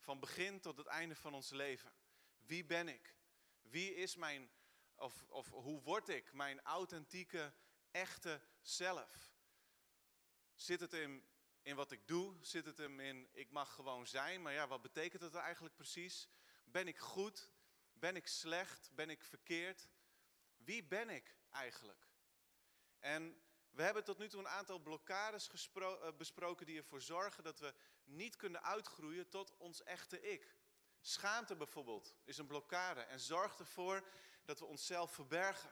Van begin tot het einde van ons leven. Wie ben ik? Wie is mijn, of, of hoe word ik mijn authentieke, echte zelf? Zit het in, in wat ik doe? Zit het hem in ik mag gewoon zijn? Maar ja, wat betekent dat eigenlijk precies? Ben ik goed? Ben ik slecht? Ben ik verkeerd? Wie ben ik eigenlijk? En we hebben tot nu toe een aantal blokkades eh, besproken die ervoor zorgen dat we niet kunnen uitgroeien tot ons echte ik. Schaamte bijvoorbeeld is een blokkade en zorgt ervoor dat we onszelf verbergen.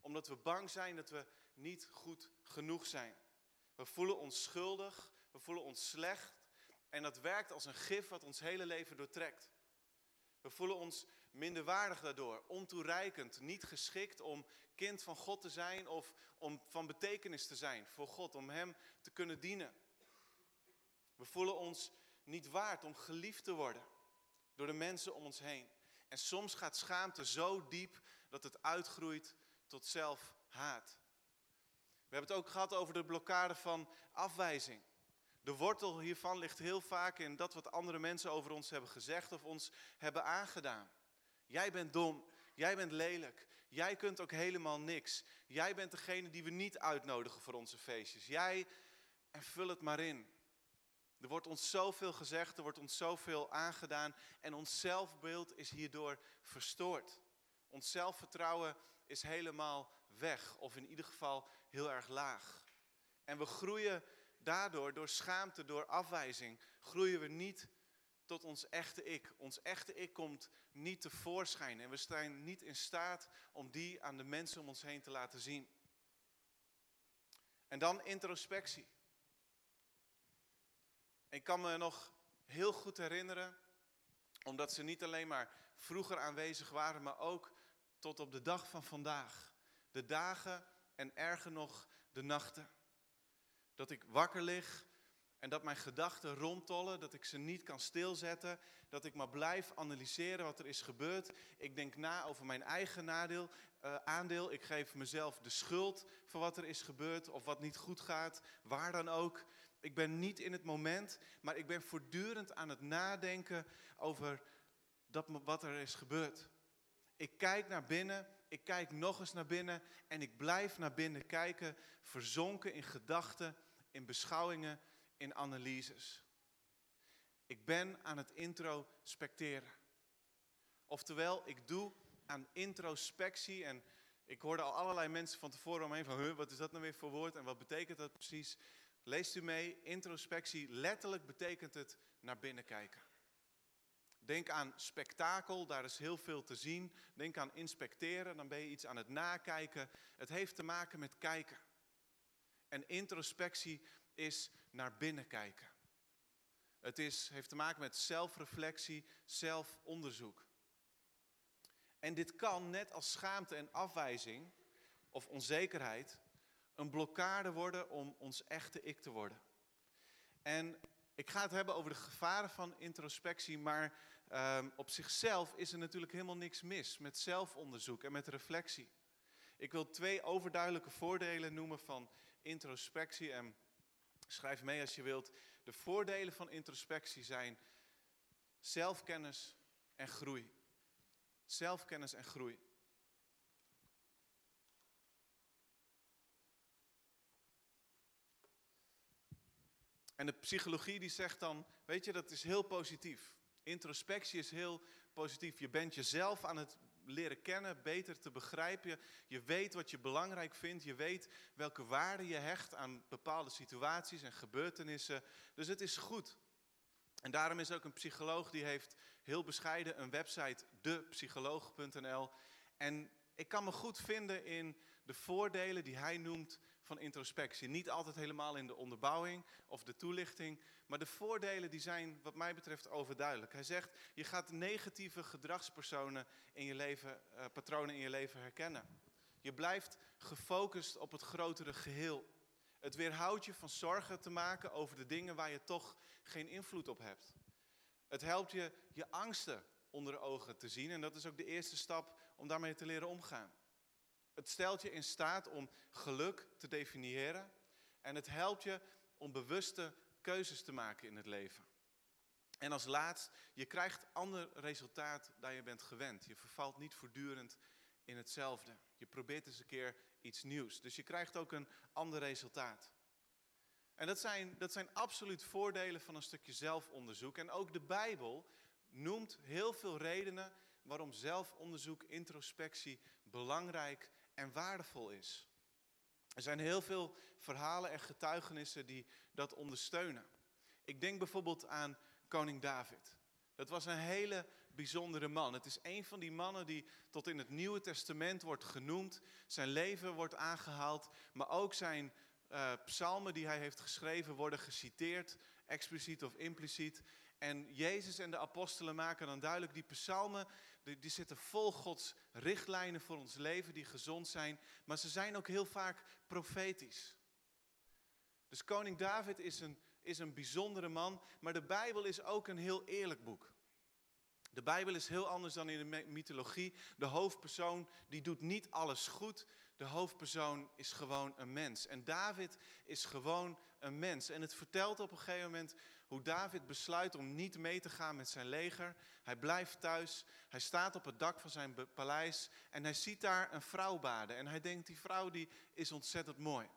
Omdat we bang zijn dat we niet goed genoeg zijn. We voelen ons schuldig, we voelen ons slecht en dat werkt als een gif wat ons hele leven doortrekt. We voelen ons minderwaardig daardoor, ontoereikend, niet geschikt om kind van God te zijn of om van betekenis te zijn voor God, om Hem te kunnen dienen. We voelen ons niet waard om geliefd te worden door de mensen om ons heen. En soms gaat schaamte zo diep dat het uitgroeit tot zelfhaat. We hebben het ook gehad over de blokkade van afwijzing. De wortel hiervan ligt heel vaak in dat wat andere mensen over ons hebben gezegd of ons hebben aangedaan. Jij bent dom, jij bent lelijk, jij kunt ook helemaal niks. Jij bent degene die we niet uitnodigen voor onze feestjes. Jij, en vul het maar in. Er wordt ons zoveel gezegd, er wordt ons zoveel aangedaan en ons zelfbeeld is hierdoor verstoord. Ons zelfvertrouwen is helemaal weg, of in ieder geval heel erg laag. En we groeien daardoor, door schaamte, door afwijzing, groeien we niet tot ons echte ik. Ons echte ik komt niet tevoorschijn en we zijn niet in staat om die aan de mensen om ons heen te laten zien. En dan introspectie. Ik kan me nog heel goed herinneren, omdat ze niet alleen maar vroeger aanwezig waren, maar ook tot op de dag van vandaag. De dagen en erger nog de nachten. Dat ik wakker lig en dat mijn gedachten rondtollen, dat ik ze niet kan stilzetten, dat ik maar blijf analyseren wat er is gebeurd. Ik denk na over mijn eigen nadeel, uh, aandeel. Ik geef mezelf de schuld voor wat er is gebeurd of wat niet goed gaat, waar dan ook. Ik ben niet in het moment, maar ik ben voortdurend aan het nadenken over dat, wat er is gebeurd. Ik kijk naar binnen, ik kijk nog eens naar binnen en ik blijf naar binnen kijken, verzonken in gedachten, in beschouwingen, in analyses. Ik ben aan het introspecteren. Oftewel, ik doe aan introspectie en ik hoorde al allerlei mensen van tevoren omheen van, wat is dat nou weer voor woord en wat betekent dat precies? Leest u mee, introspectie, letterlijk betekent het naar binnen kijken. Denk aan spektakel, daar is heel veel te zien. Denk aan inspecteren, dan ben je iets aan het nakijken. Het heeft te maken met kijken. En introspectie is naar binnen kijken. Het is, heeft te maken met zelfreflectie, zelfonderzoek. En dit kan, net als schaamte en afwijzing of onzekerheid, een blokkade worden om ons echte ik te worden. En ik ga het hebben over de gevaren van introspectie, maar um, op zichzelf is er natuurlijk helemaal niks mis met zelfonderzoek en met reflectie. Ik wil twee overduidelijke voordelen noemen van introspectie en schrijf mee als je wilt. De voordelen van introspectie zijn zelfkennis en groei. Zelfkennis en groei. En de psychologie die zegt dan, weet je, dat is heel positief. Introspectie is heel positief. Je bent jezelf aan het leren kennen, beter te begrijpen. Je weet wat je belangrijk vindt. Je weet welke waarde je hecht aan bepaalde situaties en gebeurtenissen. Dus het is goed. En daarom is ook een psycholoog die heeft heel bescheiden een website, depsycholoog.nl. En ik kan me goed vinden in de voordelen die hij noemt van introspectie. Niet altijd helemaal in de onderbouwing of de toelichting, maar de voordelen die zijn wat mij betreft overduidelijk. Hij zegt, je gaat negatieve gedragspersonen in je leven, uh, patronen in je leven herkennen. Je blijft gefocust op het grotere geheel. Het weerhoudt je van zorgen te maken over de dingen waar je toch geen invloed op hebt. Het helpt je je angsten onder de ogen te zien en dat is ook de eerste stap om daarmee te leren omgaan. Het stelt je in staat om geluk te definiëren en het helpt je om bewuste keuzes te maken in het leven. En als laatst, je krijgt ander resultaat dan je bent gewend. Je vervalt niet voortdurend in hetzelfde. Je probeert eens een keer iets nieuws. Dus je krijgt ook een ander resultaat. En dat zijn, dat zijn absoluut voordelen van een stukje zelfonderzoek. En ook de Bijbel noemt heel veel redenen waarom zelfonderzoek, introspectie belangrijk en waardevol is. Er zijn heel veel verhalen en getuigenissen die dat ondersteunen. Ik denk bijvoorbeeld aan koning David. Dat was een hele bijzondere man. Het is een van die mannen die tot in het Nieuwe Testament wordt genoemd. Zijn leven wordt aangehaald, maar ook zijn uh, psalmen die hij heeft geschreven worden geciteerd, expliciet of impliciet. En Jezus en de apostelen maken dan duidelijk, die psalmen, die, zitten vol Gods richtlijnen voor ons leven, die gezond zijn. Maar ze zijn ook heel vaak profetisch. Dus koning David is een, is een bijzondere man, maar de Bijbel is ook een heel eerlijk boek. De Bijbel is heel anders dan in de mythologie. De hoofdpersoon die doet niet alles goed. De hoofdpersoon is gewoon een mens. En David is gewoon een mens. En het vertelt op een gegeven moment hoe David besluit om niet mee te gaan met zijn leger. Hij blijft thuis. Hij staat op het dak van zijn paleis. En hij ziet daar een vrouw baden. En hij denkt, die vrouw die is ontzettend mooi.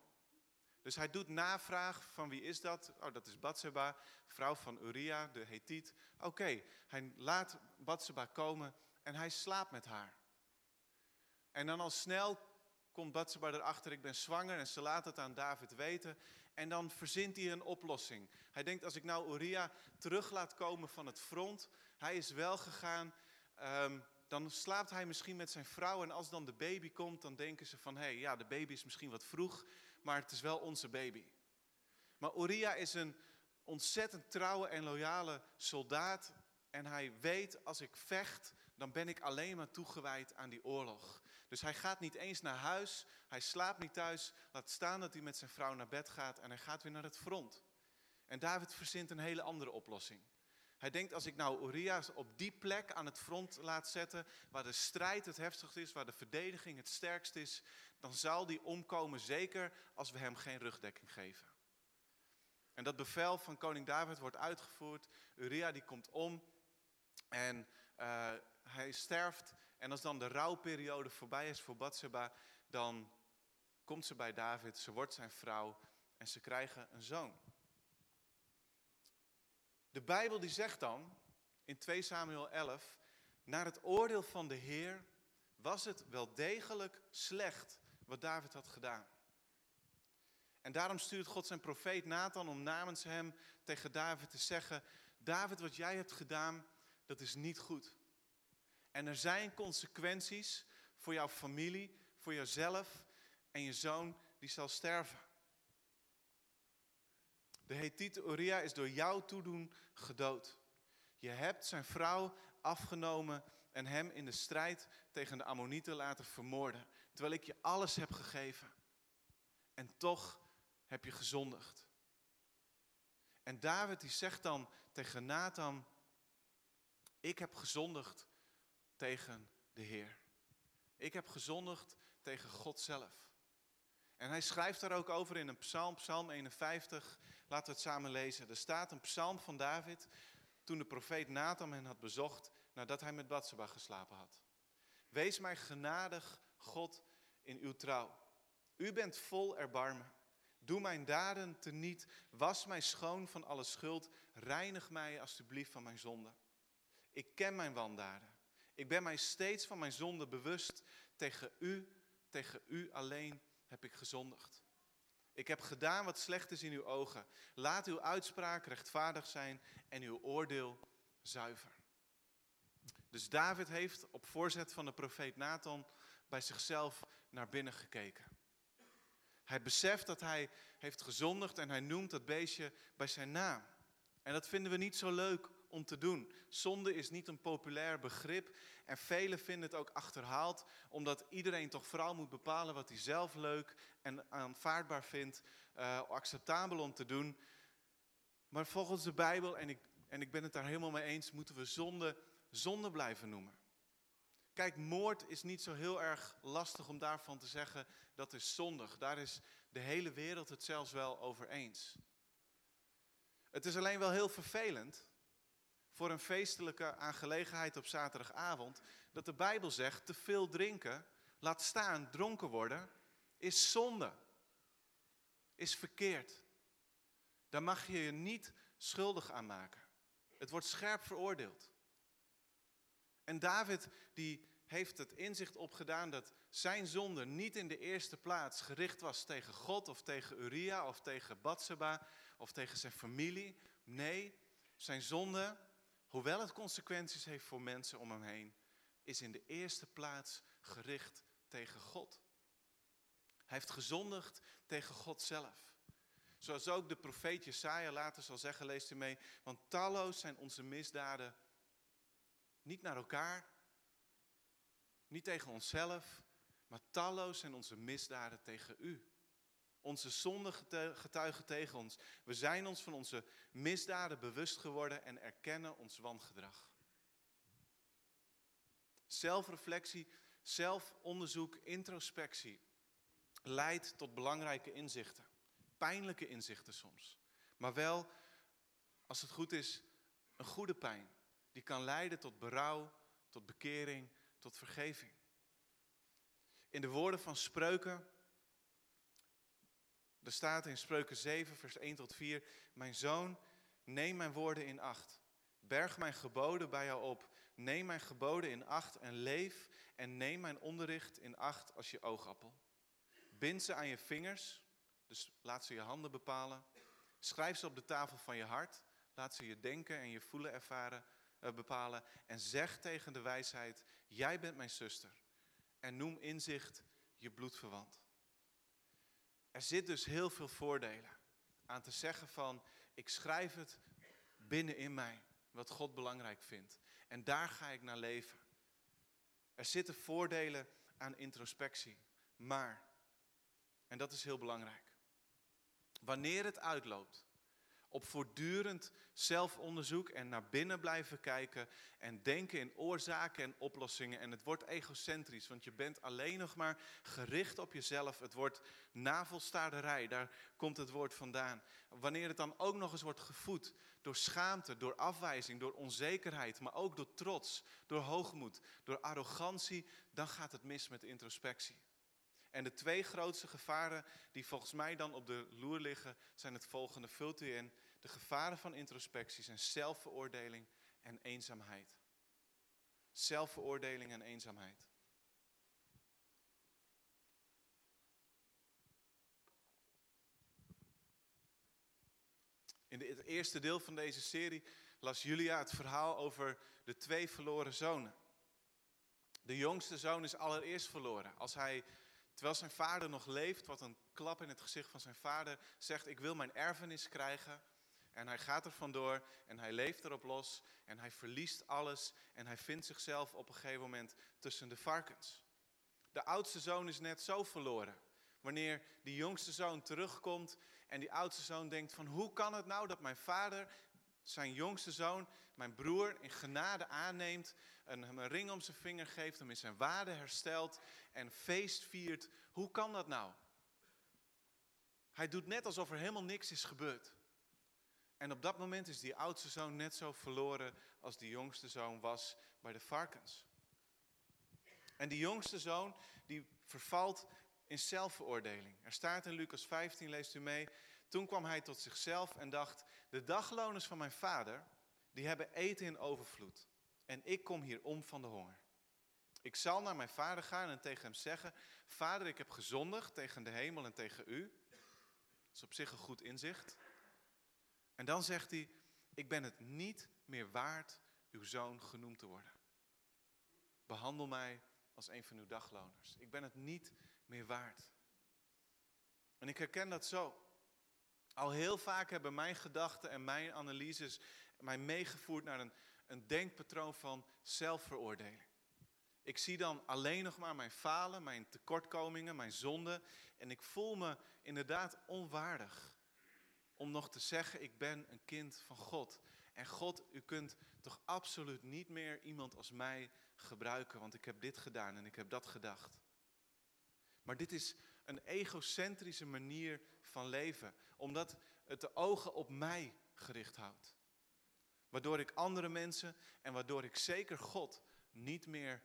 Dus hij doet navraag van wie is dat? Oh, dat is Batseba, vrouw van Uria, de Hethiet. Oké, hij laat Batseba komen en hij slaapt met haar. En dan al snel komt Batseba erachter, ik ben zwanger en ze laat het aan David weten. En dan verzint hij een oplossing. Hij denkt, als ik nou Uria terug laat komen van het front, hij is wel gegaan, um, dan slaapt hij misschien met zijn vrouw. En als dan de baby komt, dan denken ze van, hé, hey, ja, de baby is misschien wat vroeg, maar het is wel onze baby. Maar Uria is een ontzettend trouwe en loyale soldaat. En hij weet, als ik vecht, dan ben ik alleen maar toegewijd aan die oorlog. Dus hij gaat niet eens naar huis, hij slaapt niet thuis, laat staan dat hij met zijn vrouw naar bed gaat en hij gaat weer naar het front. En David verzint een hele andere oplossing. Hij denkt, als ik nou Uriah op die plek aan het front laat zetten, waar de strijd het heftigst is, waar de verdediging het sterkst is, dan zal die omkomen, zeker als we hem geen rugdekking geven. En dat bevel van koning David wordt uitgevoerd. Uriah die komt om en uh, hij sterft. En als dan de rouwperiode voorbij is voor Bathsheba, dan komt ze bij David, ze wordt zijn vrouw en ze krijgen een zoon. De Bijbel die zegt dan in 2 Samuel 11, naar het oordeel van de Heer was het wel degelijk slecht wat David had gedaan. En daarom stuurt God zijn profeet Nathan om namens hem tegen David te zeggen, David, wat jij hebt gedaan, dat is niet goed. En er zijn consequenties voor jouw familie, voor jezelf en je zoon die zal sterven. De Hethiete Uriah is door jouw toedoen gedood. Je hebt zijn vrouw afgenomen en hem in de strijd tegen de Ammonieten laten vermoorden. Terwijl ik je alles heb gegeven. En toch heb je gezondigd. En David die zegt dan tegen Nathan, ik heb gezondigd tegen de Heer. Ik heb gezondigd tegen God zelf. En hij schrijft daar ook over in een psalm, psalm 51. Laten we het samen lezen. Er staat een psalm van David toen de profeet Nathan hen had bezocht nadat hij met Batseba geslapen had. Wees mij genadig, God, in uw trouw. U bent vol erbarmen. Doe mijn daden teniet. Was mij schoon van alle schuld. Reinig mij alstublieft van mijn zonde. Ik ken mijn wandaden. Ik ben mij steeds van mijn zonde bewust. Tegen u, tegen u alleen heb ik gezondigd. Ik heb gedaan wat slecht is in uw ogen. Laat uw uitspraak rechtvaardig zijn en uw oordeel zuiver. Dus David heeft op voorzet van de profeet Nathan bij zichzelf naar binnen gekeken. Hij beseft dat hij heeft gezondigd en hij noemt dat beestje bij zijn naam. En dat vinden we niet zo leuk om te doen. Zonde is niet een populair begrip en velen vinden het ook achterhaald, omdat iedereen toch vooral moet bepalen wat hij zelf leuk en aanvaardbaar vindt, uh, acceptabel om te doen. Maar volgens de Bijbel, en ik, en ik ben het daar helemaal mee eens, moeten we zonde zonde blijven noemen. Kijk, moord is niet zo heel erg lastig om daarvan te zeggen dat is zondig. Daar is de hele wereld het zelfs wel over eens. Het is alleen wel heel vervelend voor een feestelijke aangelegenheid op zaterdagavond, dat de Bijbel zegt, te veel drinken, laat staan, dronken worden, is zonde. Is verkeerd. Daar mag je je niet schuldig aan maken. Het wordt scherp veroordeeld. En David die heeft het inzicht opgedaan dat zijn zonde niet in de eerste plaats gericht was tegen God of tegen Uria of tegen Batseba of tegen zijn familie. Nee, zijn zonde, hoewel het consequenties heeft voor mensen om hem heen, is in de eerste plaats gericht tegen God. Hij heeft gezondigd tegen God zelf. Zoals ook de profeet Jesaja later zal zeggen, leest u mee, want talloos zijn onze misdaden niet naar elkaar, niet tegen onszelf, maar talloos zijn onze misdaden tegen u. Onze zonden getuigen tegen ons. We zijn ons van onze misdaden bewust geworden en erkennen ons wangedrag. Zelfreflectie, zelfonderzoek, introspectie leidt tot belangrijke inzichten. Pijnlijke inzichten soms. Maar wel, als het goed is, een goede pijn. Die kan leiden tot berouw, tot bekering, tot vergeving. In de woorden van Spreuken, er staat in Spreuken 7, vers 1 tot 4, Mijn zoon, neem mijn woorden in acht. Berg mijn geboden bij jou op. Neem mijn geboden in acht en leef en neem mijn onderricht in acht als je oogappel. Bind ze aan je vingers, dus laat ze je handen bepalen. Schrijf ze op de tafel van je hart. Laat ze je denken en je voelen ervaren, uh, bepalen. En zeg tegen de wijsheid, jij bent mijn zuster. En noem inzicht je bloedverwant. Er zit dus heel veel voordelen aan te zeggen van, ik schrijf het binnenin mij, wat God belangrijk vindt. En daar ga ik naar leven. Er zitten voordelen aan introspectie. Maar, en dat is heel belangrijk, wanneer het uitloopt op voortdurend zelfonderzoek en naar binnen blijven kijken en denken in oorzaken en oplossingen. En het wordt egocentrisch, want je bent alleen nog maar gericht op jezelf. Het wordt navelstaarderij, daar komt het woord vandaan. Wanneer het dan ook nog eens wordt gevoed door schaamte, door afwijzing, door onzekerheid, maar ook door trots, door hoogmoed, door arrogantie, dan gaat het mis met introspectie. En de twee grootste gevaren die volgens mij dan op de loer liggen, zijn het volgende. Vult u in. De gevaren van introspectie zijn zelfveroordeling en eenzaamheid. Zelfveroordeling en eenzaamheid. In het eerste deel van deze serie las Julia het verhaal over de twee verloren zonen. De jongste zoon is allereerst verloren. Als hij Terwijl zijn vader nog leeft, wat een klap in het gezicht van zijn vader, zegt ik wil mijn erfenis krijgen. En hij gaat er vandoor en hij leeft erop los en hij verliest alles en hij vindt zichzelf op een gegeven moment tussen de varkens. De oudste zoon is net zo verloren. Wanneer die jongste zoon terugkomt en die oudste zoon denkt van hoe kan het nou dat mijn vader zijn jongste zoon, mijn broer, in genade aanneemt en hem een ring om zijn vinger geeft, hem in zijn waarde herstelt en feest viert. Hoe kan dat nou? Hij doet net alsof er helemaal niks is gebeurd. En op dat moment is die oudste zoon net zo verloren als die jongste zoon was bij de varkens. En die jongste zoon die vervalt in zelfveroordeling. Er staat in Lucas 15, leest u mee. Toen kwam hij tot zichzelf en dacht, de dagloners van mijn vader, die hebben eten in overvloed. En ik kom hier om van de honger. Ik zal naar mijn vader gaan en tegen hem zeggen, vader ik heb gezondigd tegen de hemel en tegen u. Dat is op zich een goed inzicht. En dan zegt hij, ik ben het niet meer waard uw zoon genoemd te worden. Behandel mij als een van uw dagloners. Ik ben het niet meer waard. En ik herken dat zo. Al heel vaak hebben mijn gedachten en mijn analyses mij meegevoerd naar een, een denkpatroon van zelfveroordeling. Ik zie dan alleen nog maar mijn falen, mijn tekortkomingen, mijn zonden. En ik voel me inderdaad onwaardig om nog te zeggen, ik ben een kind van God. En God, u kunt toch absoluut niet meer iemand als mij gebruiken, want ik heb dit gedaan en ik heb dat gedacht. Maar dit is een egocentrische manier van leven, omdat het de ogen op mij gericht houdt. Waardoor ik andere mensen en waardoor ik zeker God niet meer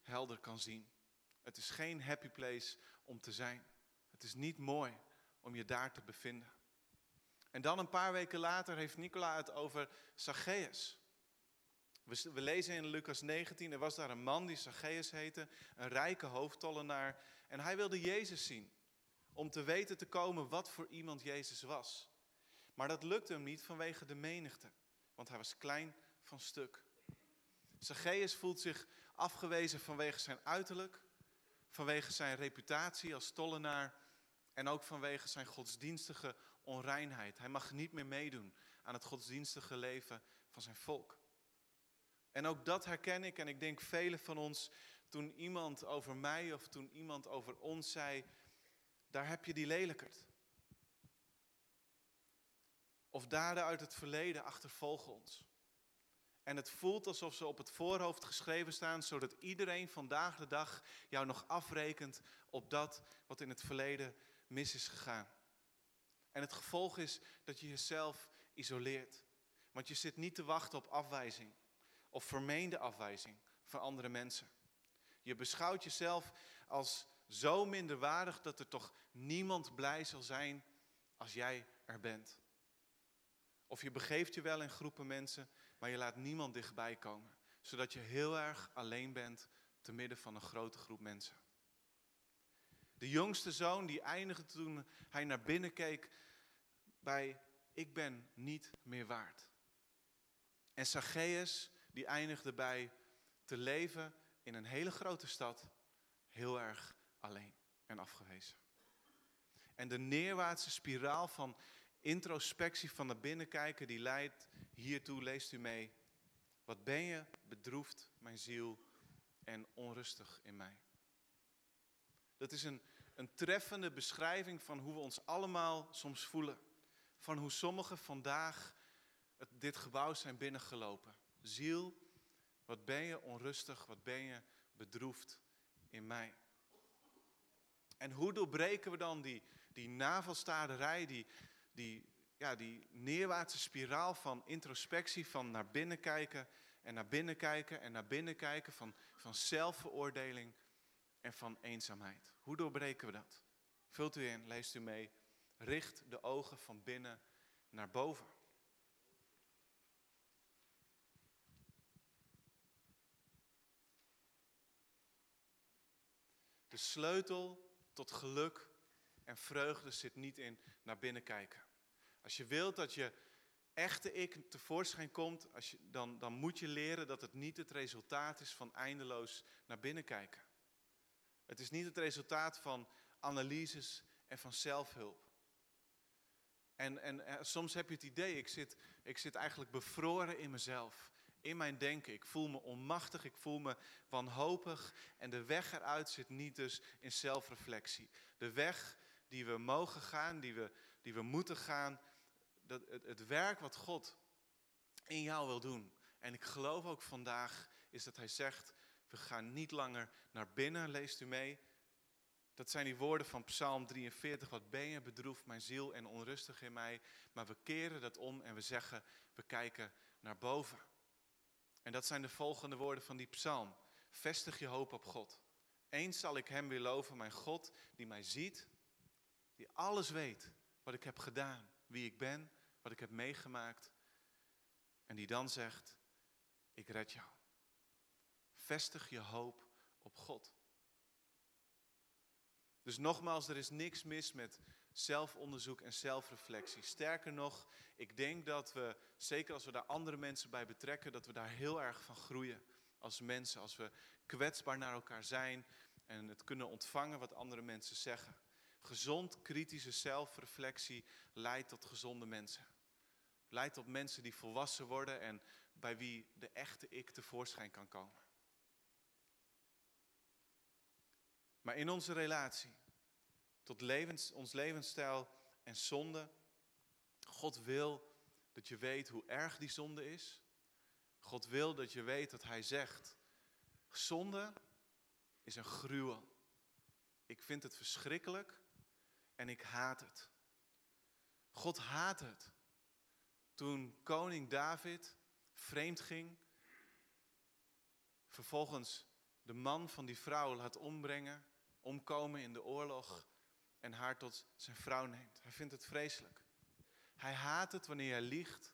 helder kan zien. Het is geen happy place om te zijn. Het is niet mooi om je daar te bevinden. En dan een paar weken later heeft Nicola het over Zacchaeus. We, lezen in Lucas 19, er was daar een man die Zacchaeus heette, een rijke hoofdtollenaar. En hij wilde Jezus zien, om te weten te komen wat voor iemand Jezus was. Maar dat lukte hem niet vanwege de menigte, want hij was klein van stuk. Zacchaeus voelt zich afgewezen vanwege zijn uiterlijk, vanwege zijn reputatie als tollenaar en ook vanwege zijn godsdienstige onreinheid. Hij mag niet meer meedoen aan het godsdienstige leven van zijn volk. En ook dat herken ik en ik denk velen van ons, toen iemand over mij of toen iemand over ons zei, daar heb je die lelijkert. Of daden uit het verleden achtervolgen ons. En het voelt alsof ze op het voorhoofd geschreven staan, zodat iedereen vandaag de dag jou nog afrekent op dat wat in het verleden mis is gegaan. En het gevolg is dat je jezelf isoleert. Want je zit niet te wachten op afwijzing of vermeende afwijzing van andere mensen. Je beschouwt jezelf als zo minderwaardig dat er toch niemand blij zal zijn als jij er bent. Of je begeeft je wel in groepen mensen, maar je laat niemand dichtbij komen, zodat je heel erg alleen bent te midden van een grote groep mensen. De jongste zoon die eindigde toen hij naar binnen keek bij ik ben niet meer waard. En Zacchaeus die eindigde bij te leven in een hele grote stad, heel erg alleen en afgewezen. En de neerwaartse spiraal van introspectie van naar binnen kijken, die leidt hiertoe, leest u mee. Wat ben je bedroefd, mijn ziel, en onrustig in mij. Dat is een, een treffende beschrijving van hoe we ons allemaal soms voelen. Van hoe sommigen vandaag dit gebouw zijn binnengelopen. Ziel, wat ben je onrustig, wat ben je bedroefd in mij. En hoe doorbreken we dan die, die navelstaarderij, die, die, ja, die neerwaartse spiraal van introspectie, van naar binnen kijken en naar binnen kijken en naar binnen kijken, van, van zelfveroordeling en van eenzaamheid. Hoe doorbreken we dat? Vult u in, leest u mee. Richt de ogen van binnen naar boven. De sleutel tot geluk en vreugde zit niet in naar binnen kijken. Als je wilt dat je echte ik tevoorschijn komt, als je, dan, dan moet je leren dat het niet het resultaat is van eindeloos naar binnen kijken. Het is niet het resultaat van analyses en van zelfhulp. En, en, soms heb je het idee, ik zit, ik zit eigenlijk bevroren in mezelf, in mijn denken. Ik voel me onmachtig, ik voel me wanhopig. En de weg eruit zit niet dus in zelfreflectie. De weg die we mogen gaan, die we, die we moeten gaan, dat, het, het werk wat God in jou wil doen. En ik geloof ook vandaag is dat hij zegt, we gaan niet langer naar binnen, leest u mee. Dat zijn die woorden van Psalm 43. Wat ben je bedroefd, mijn ziel en onrustig in mij. Maar we keren dat om en we zeggen, we kijken naar boven. En dat zijn de volgende woorden van die psalm. Vestig je hoop op God. Eens zal ik hem weer loven, mijn God, die mij ziet, die alles weet wat ik heb gedaan, wie ik ben, wat ik heb meegemaakt. En die dan zegt, ik red jou. Vestig je hoop op God. Dus nogmaals, er is niks mis met zelfonderzoek en zelfreflectie. Sterker nog, ik denk dat we, zeker als we daar andere mensen bij betrekken, dat we daar heel erg van groeien als mensen. Als we kwetsbaar naar elkaar zijn en het kunnen ontvangen wat andere mensen zeggen. Gezond kritische zelfreflectie leidt tot gezonde mensen. Leidt tot mensen die volwassen worden en bij wie de echte ik tevoorschijn kan komen. Maar in onze relatie tot levens, ons levensstijl en zonde, God wil dat je weet hoe erg die zonde is. God wil dat je weet dat Hij zegt, zonde is een gruwel. Ik vind het verschrikkelijk en ik haat het. God haat het. Toen koning David vreemd ging. Vervolgens de man van die vrouw laat ombrengen, omkomen in de oorlog en haar tot zijn vrouw neemt. Hij vindt het vreselijk. Hij haat het wanneer jij liegt.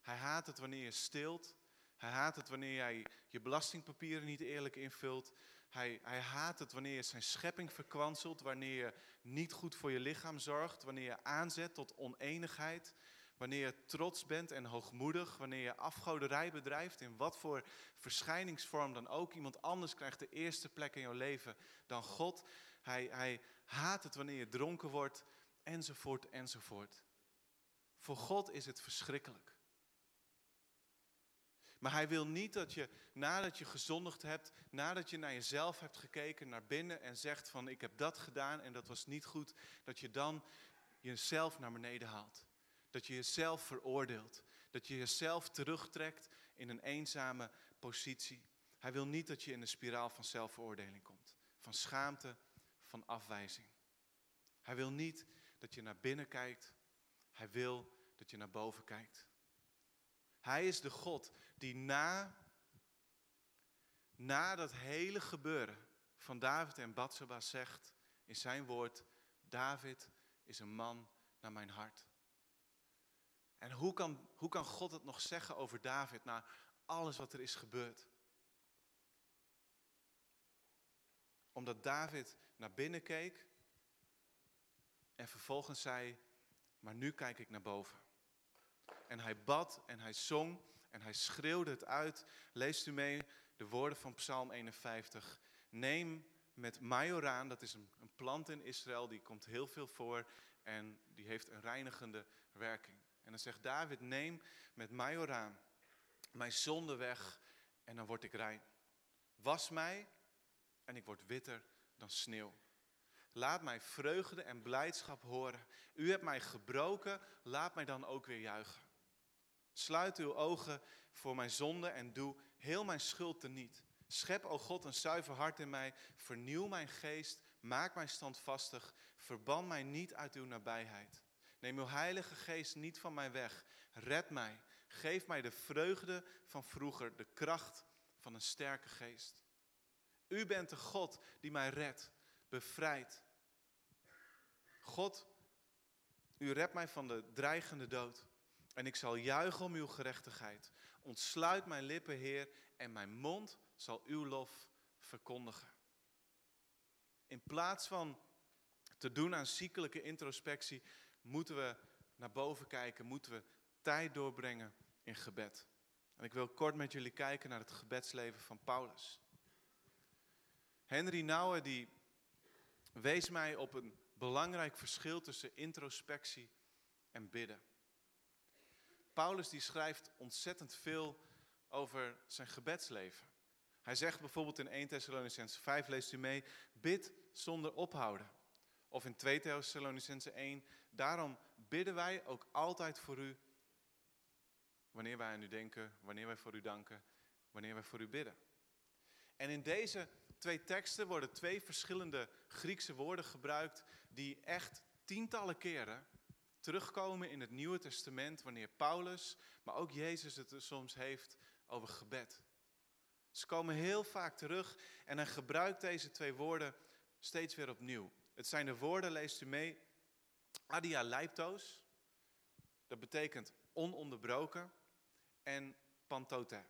Hij haat het wanneer je stilt. Hij haat het wanneer jij je belastingpapieren niet eerlijk invult. Hij, hij haat het wanneer je zijn schepping verkwanselt, wanneer je niet goed voor je lichaam zorgt, wanneer je aanzet tot oneenigheid, wanneer je trots bent en hoogmoedig, wanneer je afgoderij bedrijft, in wat voor verschijningsvorm dan ook. Iemand anders krijgt de eerste plek in jouw leven dan God. Hij, hij haat het wanneer je dronken wordt, enzovoort, enzovoort. Voor God is het verschrikkelijk. Maar hij wil niet dat je nadat je gezondigd hebt, nadat je naar jezelf hebt gekeken, naar binnen en zegt van ik heb dat gedaan en dat was niet goed, dat je dan jezelf naar beneden haalt. Dat je jezelf veroordeelt. Dat je jezelf terugtrekt in een eenzame positie. Hij wil niet dat je in een spiraal van zelfveroordeling komt. Van schaamte, van afwijzing. Hij wil niet dat je naar binnen kijkt. Hij wil dat je naar boven kijkt. Hij is de God die na, na dat hele gebeuren van David en Bathsheba zegt in zijn woord, David is een man naar mijn hart. En hoe kan, hoe kan God het nog zeggen over David na alles wat er is gebeurd? Omdat David naar binnen keek en vervolgens zei, maar nu kijk ik naar boven. En hij bad en hij zong en hij schreeuwde het uit. Leest u mee de woorden van Psalm 51. Neem met majoraan, dat is een, een plant in Israël, die komt heel veel voor en die heeft een reinigende werking. En dan zegt David, neem met majoraan mijn zonde weg en dan word ik rein. Was mij en ik word witter dan sneeuw. Laat mij vreugde en blijdschap horen. U hebt mij gebroken, laat mij dan ook weer juichen. Sluit uw ogen voor mijn zonde en doe heel mijn schuld teniet. Schep, o God, een zuiver hart in mij. Vernieuw mijn geest, maak mij standvastig. Verban mij niet uit uw nabijheid. Neem uw heilige geest niet van mij weg. Red mij. Geef mij de vreugde van vroeger, de kracht van een sterke geest. U bent de God die mij redt, bevrijdt. God, u redt mij van de dreigende dood. En ik zal juichen om uw gerechtigheid. Ontsluit mijn lippen, Heer, en mijn mond zal uw lof verkondigen. In plaats van te doen aan ziekelijke introspectie, moeten we naar boven kijken, moeten we tijd doorbrengen in gebed. En ik wil kort met jullie kijken naar het gebedsleven van Paulus. Henry Nouwen die wees mij op een belangrijk verschil tussen introspectie en bidden. Paulus die schrijft ontzettend veel over zijn gebedsleven. Hij zegt bijvoorbeeld in 1 Thessalonicense 5, leest u mee, bid zonder ophouden. Of in 2 Thessalonicense 1, daarom bidden wij ook altijd voor u, wanneer wij aan u denken, wanneer wij voor u danken, wanneer wij voor u bidden. En in deze twee teksten worden twee verschillende Griekse woorden gebruikt die echt tientallen keren terugkomen in het Nieuwe Testament wanneer Paulus, maar ook Jezus het soms heeft over gebed. Ze komen heel vaak terug en hij gebruikt deze twee woorden steeds weer opnieuw. Het zijn de woorden, leest u mee, adia leiptos, dat betekent ononderbroken, en pantote.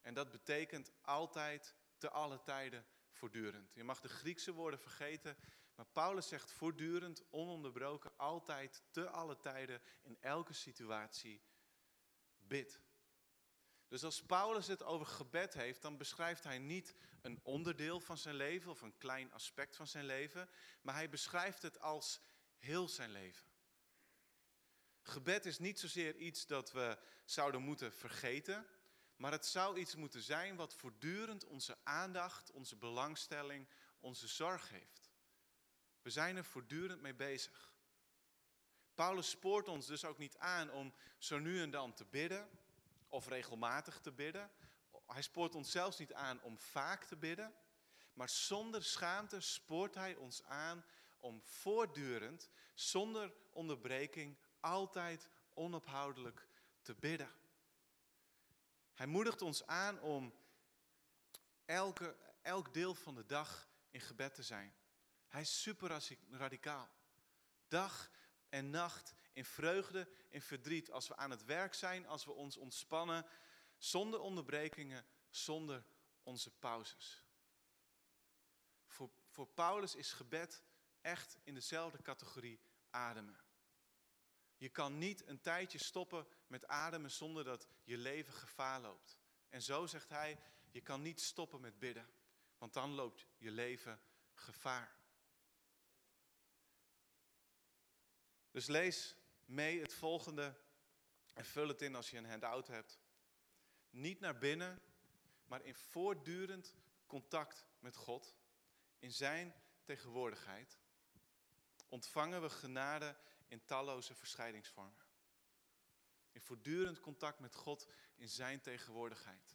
En dat betekent altijd, te alle tijden, voortdurend. Je mag de Griekse woorden vergeten, maar Paulus zegt voortdurend, ononderbroken, altijd, te alle tijden, in elke situatie, bid. Dus als Paulus het over gebed heeft, dan beschrijft hij niet een onderdeel van zijn leven of een klein aspect van zijn leven, maar hij beschrijft het als heel zijn leven. Gebed is niet zozeer iets dat we zouden moeten vergeten, maar het zou iets moeten zijn wat voortdurend onze aandacht, onze belangstelling, onze zorg heeft. We zijn er voortdurend mee bezig. Paulus spoort ons dus ook niet aan om zo nu en dan te bidden of regelmatig te bidden. Hij spoort ons zelfs niet aan om vaak te bidden. Maar zonder schaamte spoort hij ons aan om voortdurend, zonder onderbreking, altijd onophoudelijk te bidden. Hij moedigt ons aan om elke, elk deel van de dag in gebed te zijn. Hij is super radicaal. Dag en nacht in vreugde, in verdriet. Als we aan het werk zijn, als we ons ontspannen, zonder onderbrekingen, zonder onze pauzes. Voor, voor Paulus is gebed echt in dezelfde categorie ademen. Je kan niet een tijdje stoppen met ademen zonder dat je leven gevaar loopt. En zo zegt hij, je kan niet stoppen met bidden, want dan loopt je leven gevaar. Dus lees mee het volgende en vul het in als je een handout hebt. Niet naar binnen, maar in voortdurend contact met God, in Zijn tegenwoordigheid, ontvangen we genade in talloze verscheidingsvormen. In voortdurend contact met God in Zijn tegenwoordigheid.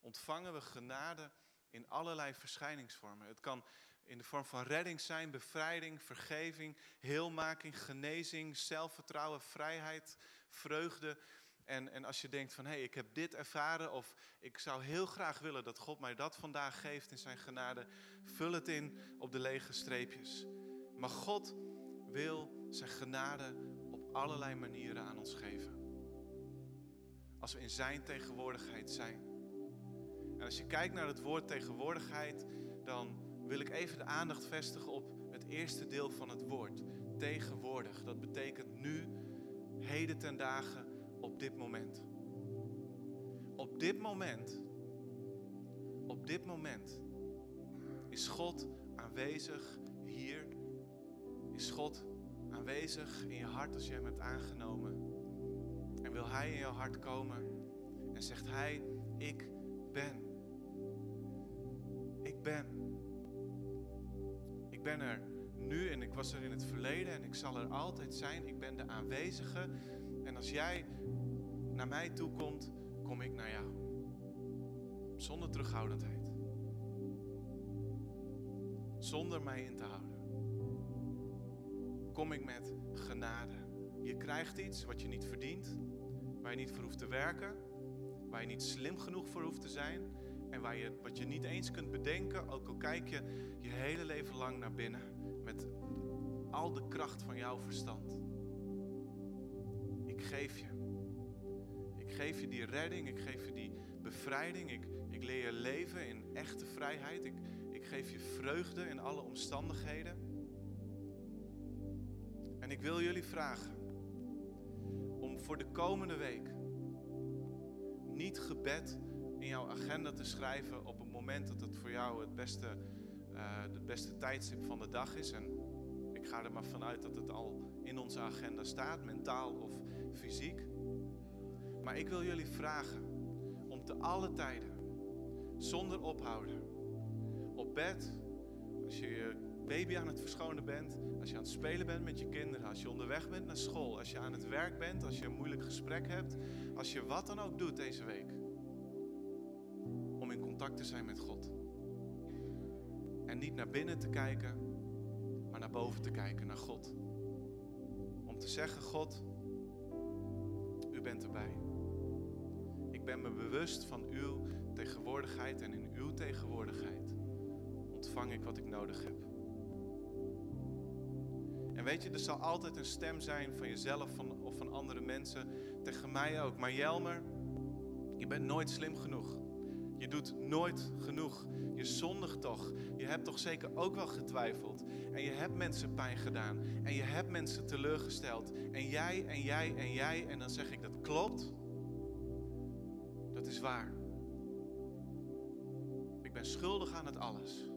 Ontvangen we genade in allerlei verschijningsvormen. Het kan in de vorm van redding zijn, bevrijding, vergeving, heelmaking, genezing, zelfvertrouwen, vrijheid, vreugde. En, en als je denkt van hé, hey, ik heb dit ervaren of ik zou heel graag willen dat God mij dat vandaag geeft in zijn genade, vul het in op de lege streepjes. Maar God wil zijn genade op allerlei manieren aan ons geven. Als we in zijn tegenwoordigheid zijn. En als je kijkt naar het woord tegenwoordigheid, dan wil ik even de aandacht vestigen op het eerste deel van het woord. Tegenwoordig. Dat betekent nu, heden ten dagen, op dit moment. Op dit moment, op dit moment is God aanwezig hier. Is God aanwezig in je hart als je hem hebt aangenomen. En wil hij in jouw hart komen en zegt hij, ik ben. Ik ben. Ben er nu en ik was er in het verleden en ik zal er altijd zijn. Ik ben de aanwezige. En als jij naar mij toe komt, kom ik naar jou. Zonder terughoudendheid. Zonder mij in te houden. Kom ik met genade. Je krijgt iets wat je niet verdient, waar je niet voor hoeft te werken, waar je niet slim genoeg voor hoeft te zijn en waar je, wat je niet eens kunt bedenken, ook al kijk je je hele leven lang naar binnen met al de kracht van jouw verstand. Ik geef je. Ik geef je die redding, ik geef je die bevrijding, ik, ik leer je leven in echte vrijheid, ik, ik geef je vreugde in alle omstandigheden. En ik wil jullie vragen om voor de komende week niet gebed in jouw agenda te schrijven op het moment dat het voor jou het beste, uh, het beste tijdstip van de dag is. En ik ga er maar vanuit dat het al in onze agenda staat, mentaal of fysiek. Maar ik wil jullie vragen om te alle tijden, zonder ophouden, op bed, als je je baby aan het verschonen bent, als je aan het spelen bent met je kinderen, als je onderweg bent naar school, als je aan het werk bent, als je een moeilijk gesprek hebt, als je wat dan ook doet deze week te zijn met God. En niet naar binnen te kijken, maar naar boven te kijken, naar God. Om te zeggen, God, u bent erbij. Ik ben me bewust van uw tegenwoordigheid en in uw tegenwoordigheid ontvang ik wat ik nodig heb. En weet je, er zal altijd een stem zijn van jezelf of van andere mensen, tegen mij ook. Maar Jelmer, je bent nooit slim genoeg. Je doet nooit genoeg. Je zondigt toch. Je hebt toch zeker ook wel getwijfeld. En je hebt mensen pijn gedaan. En je hebt mensen teleurgesteld. En jij en jij en jij. En dan zeg ik dat klopt. Dat is waar. Ik ben schuldig aan het alles.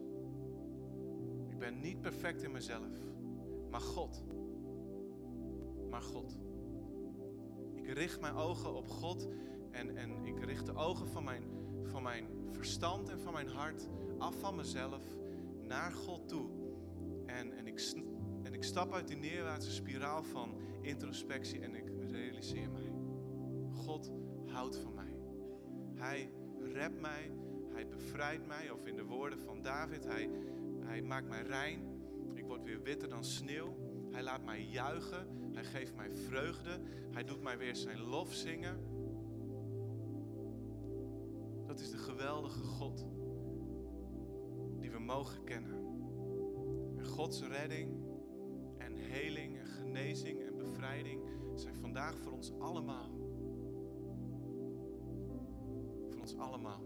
Ik ben niet perfect in mezelf. Maar God. Maar God. Ik richt mijn ogen op God. En, en ik richt de ogen van mijn van mijn verstand en van mijn hart af van mezelf naar God toe. En, en, ik, en ik stap uit die neerwaartse spiraal van introspectie en ik realiseer mij. God houdt van mij. Hij redt mij, hij bevrijdt mij, of in de woorden van David, hij, hij maakt mij rein. Ik word weer witter dan sneeuw. Hij laat mij juichen, hij geeft mij vreugde, hij doet mij weer zijn lof zingen. Geweldige God die we mogen kennen. En Gods redding en heling en genezing en bevrijding zijn vandaag voor ons allemaal. Voor ons allemaal.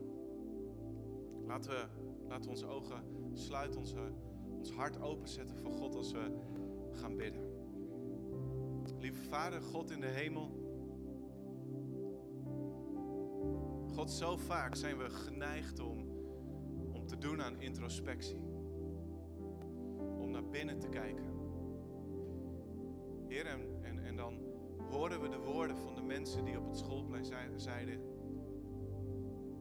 Laten we, laten we onze ogen sluiten, onze, ons hart openzetten voor God als we gaan bidden. Lieve Vader, God in de hemel. Zo vaak zijn we geneigd om, om te doen aan introspectie. Om naar binnen te kijken. Heer, en, en, en dan horen we de woorden van de mensen die op het schoolplein zeiden: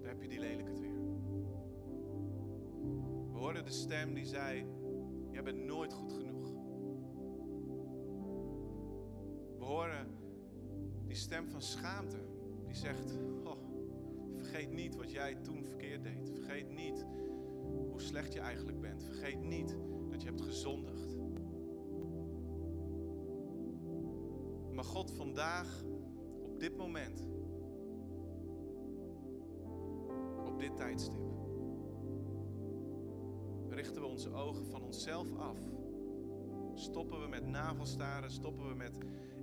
Daar heb je die lelijk het weer. We hoorden de stem die zei: Jij bent nooit goed genoeg. We horen die stem van schaamte die zegt: oh, Vergeet niet wat jij toen verkeerd deed. Vergeet niet hoe slecht je eigenlijk bent. Vergeet niet dat je hebt gezondigd. Maar God, vandaag, op dit moment, op dit tijdstip, richten we onze ogen van onszelf af. Stoppen we met navelstaren, stoppen we met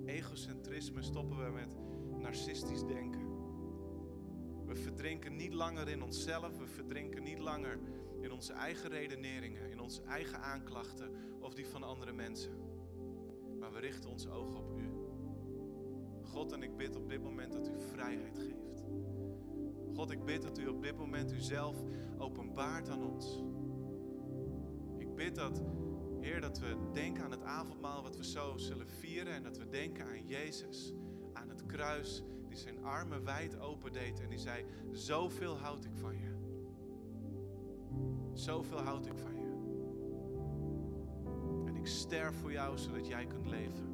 egocentrisme, stoppen we met narcistisch denken. Verdrinken niet langer in onszelf, we verdrinken niet langer in onze eigen redeneringen, in onze eigen aanklachten of die van andere mensen. Maar we richten onze ogen op U. God, en ik bid op dit moment dat U vrijheid geeft. God, ik bid dat U op dit moment Uzelf openbaart aan ons. Ik bid dat, Heer, dat we denken aan het avondmaal wat we zo zullen vieren en dat we denken aan Jezus, aan het kruis die zijn armen wijd open deed en die zei, zoveel houd ik van je. Zoveel houd ik van je. En ik sterf voor jou zodat jij kunt leven.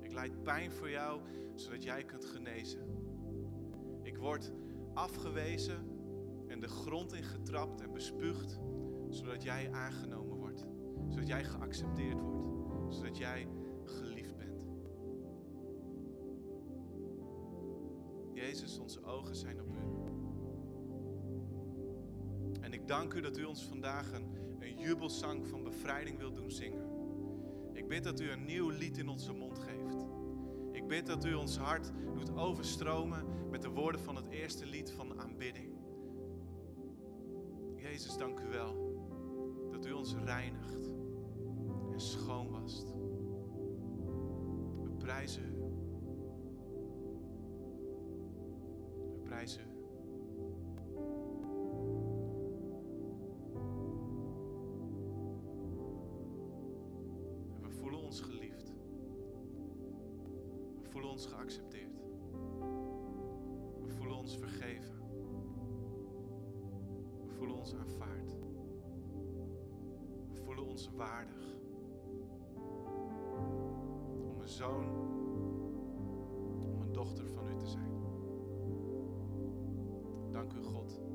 Ik leid pijn voor jou zodat jij kunt genezen. Ik word afgewezen en de grond in getrapt en bespuugd zodat jij aangenomen wordt. Zodat jij geaccepteerd wordt. Zodat jij zijn op u. En ik dank u dat u ons vandaag een, een jubelzang van bevrijding wilt doen zingen. Ik bid dat u een nieuw lied in onze mond geeft. Ik bid dat u ons hart doet overstromen met de woorden van het eerste lied van aanbidding. Jezus, dank u wel dat u ons reinigt en schoon wast. We prijzen u. En we voelen ons geliefd. We voelen ons geaccepteerd. We voelen ons vergeven. We voelen ons aanvaard. We voelen ons waardig. Om een zoon, God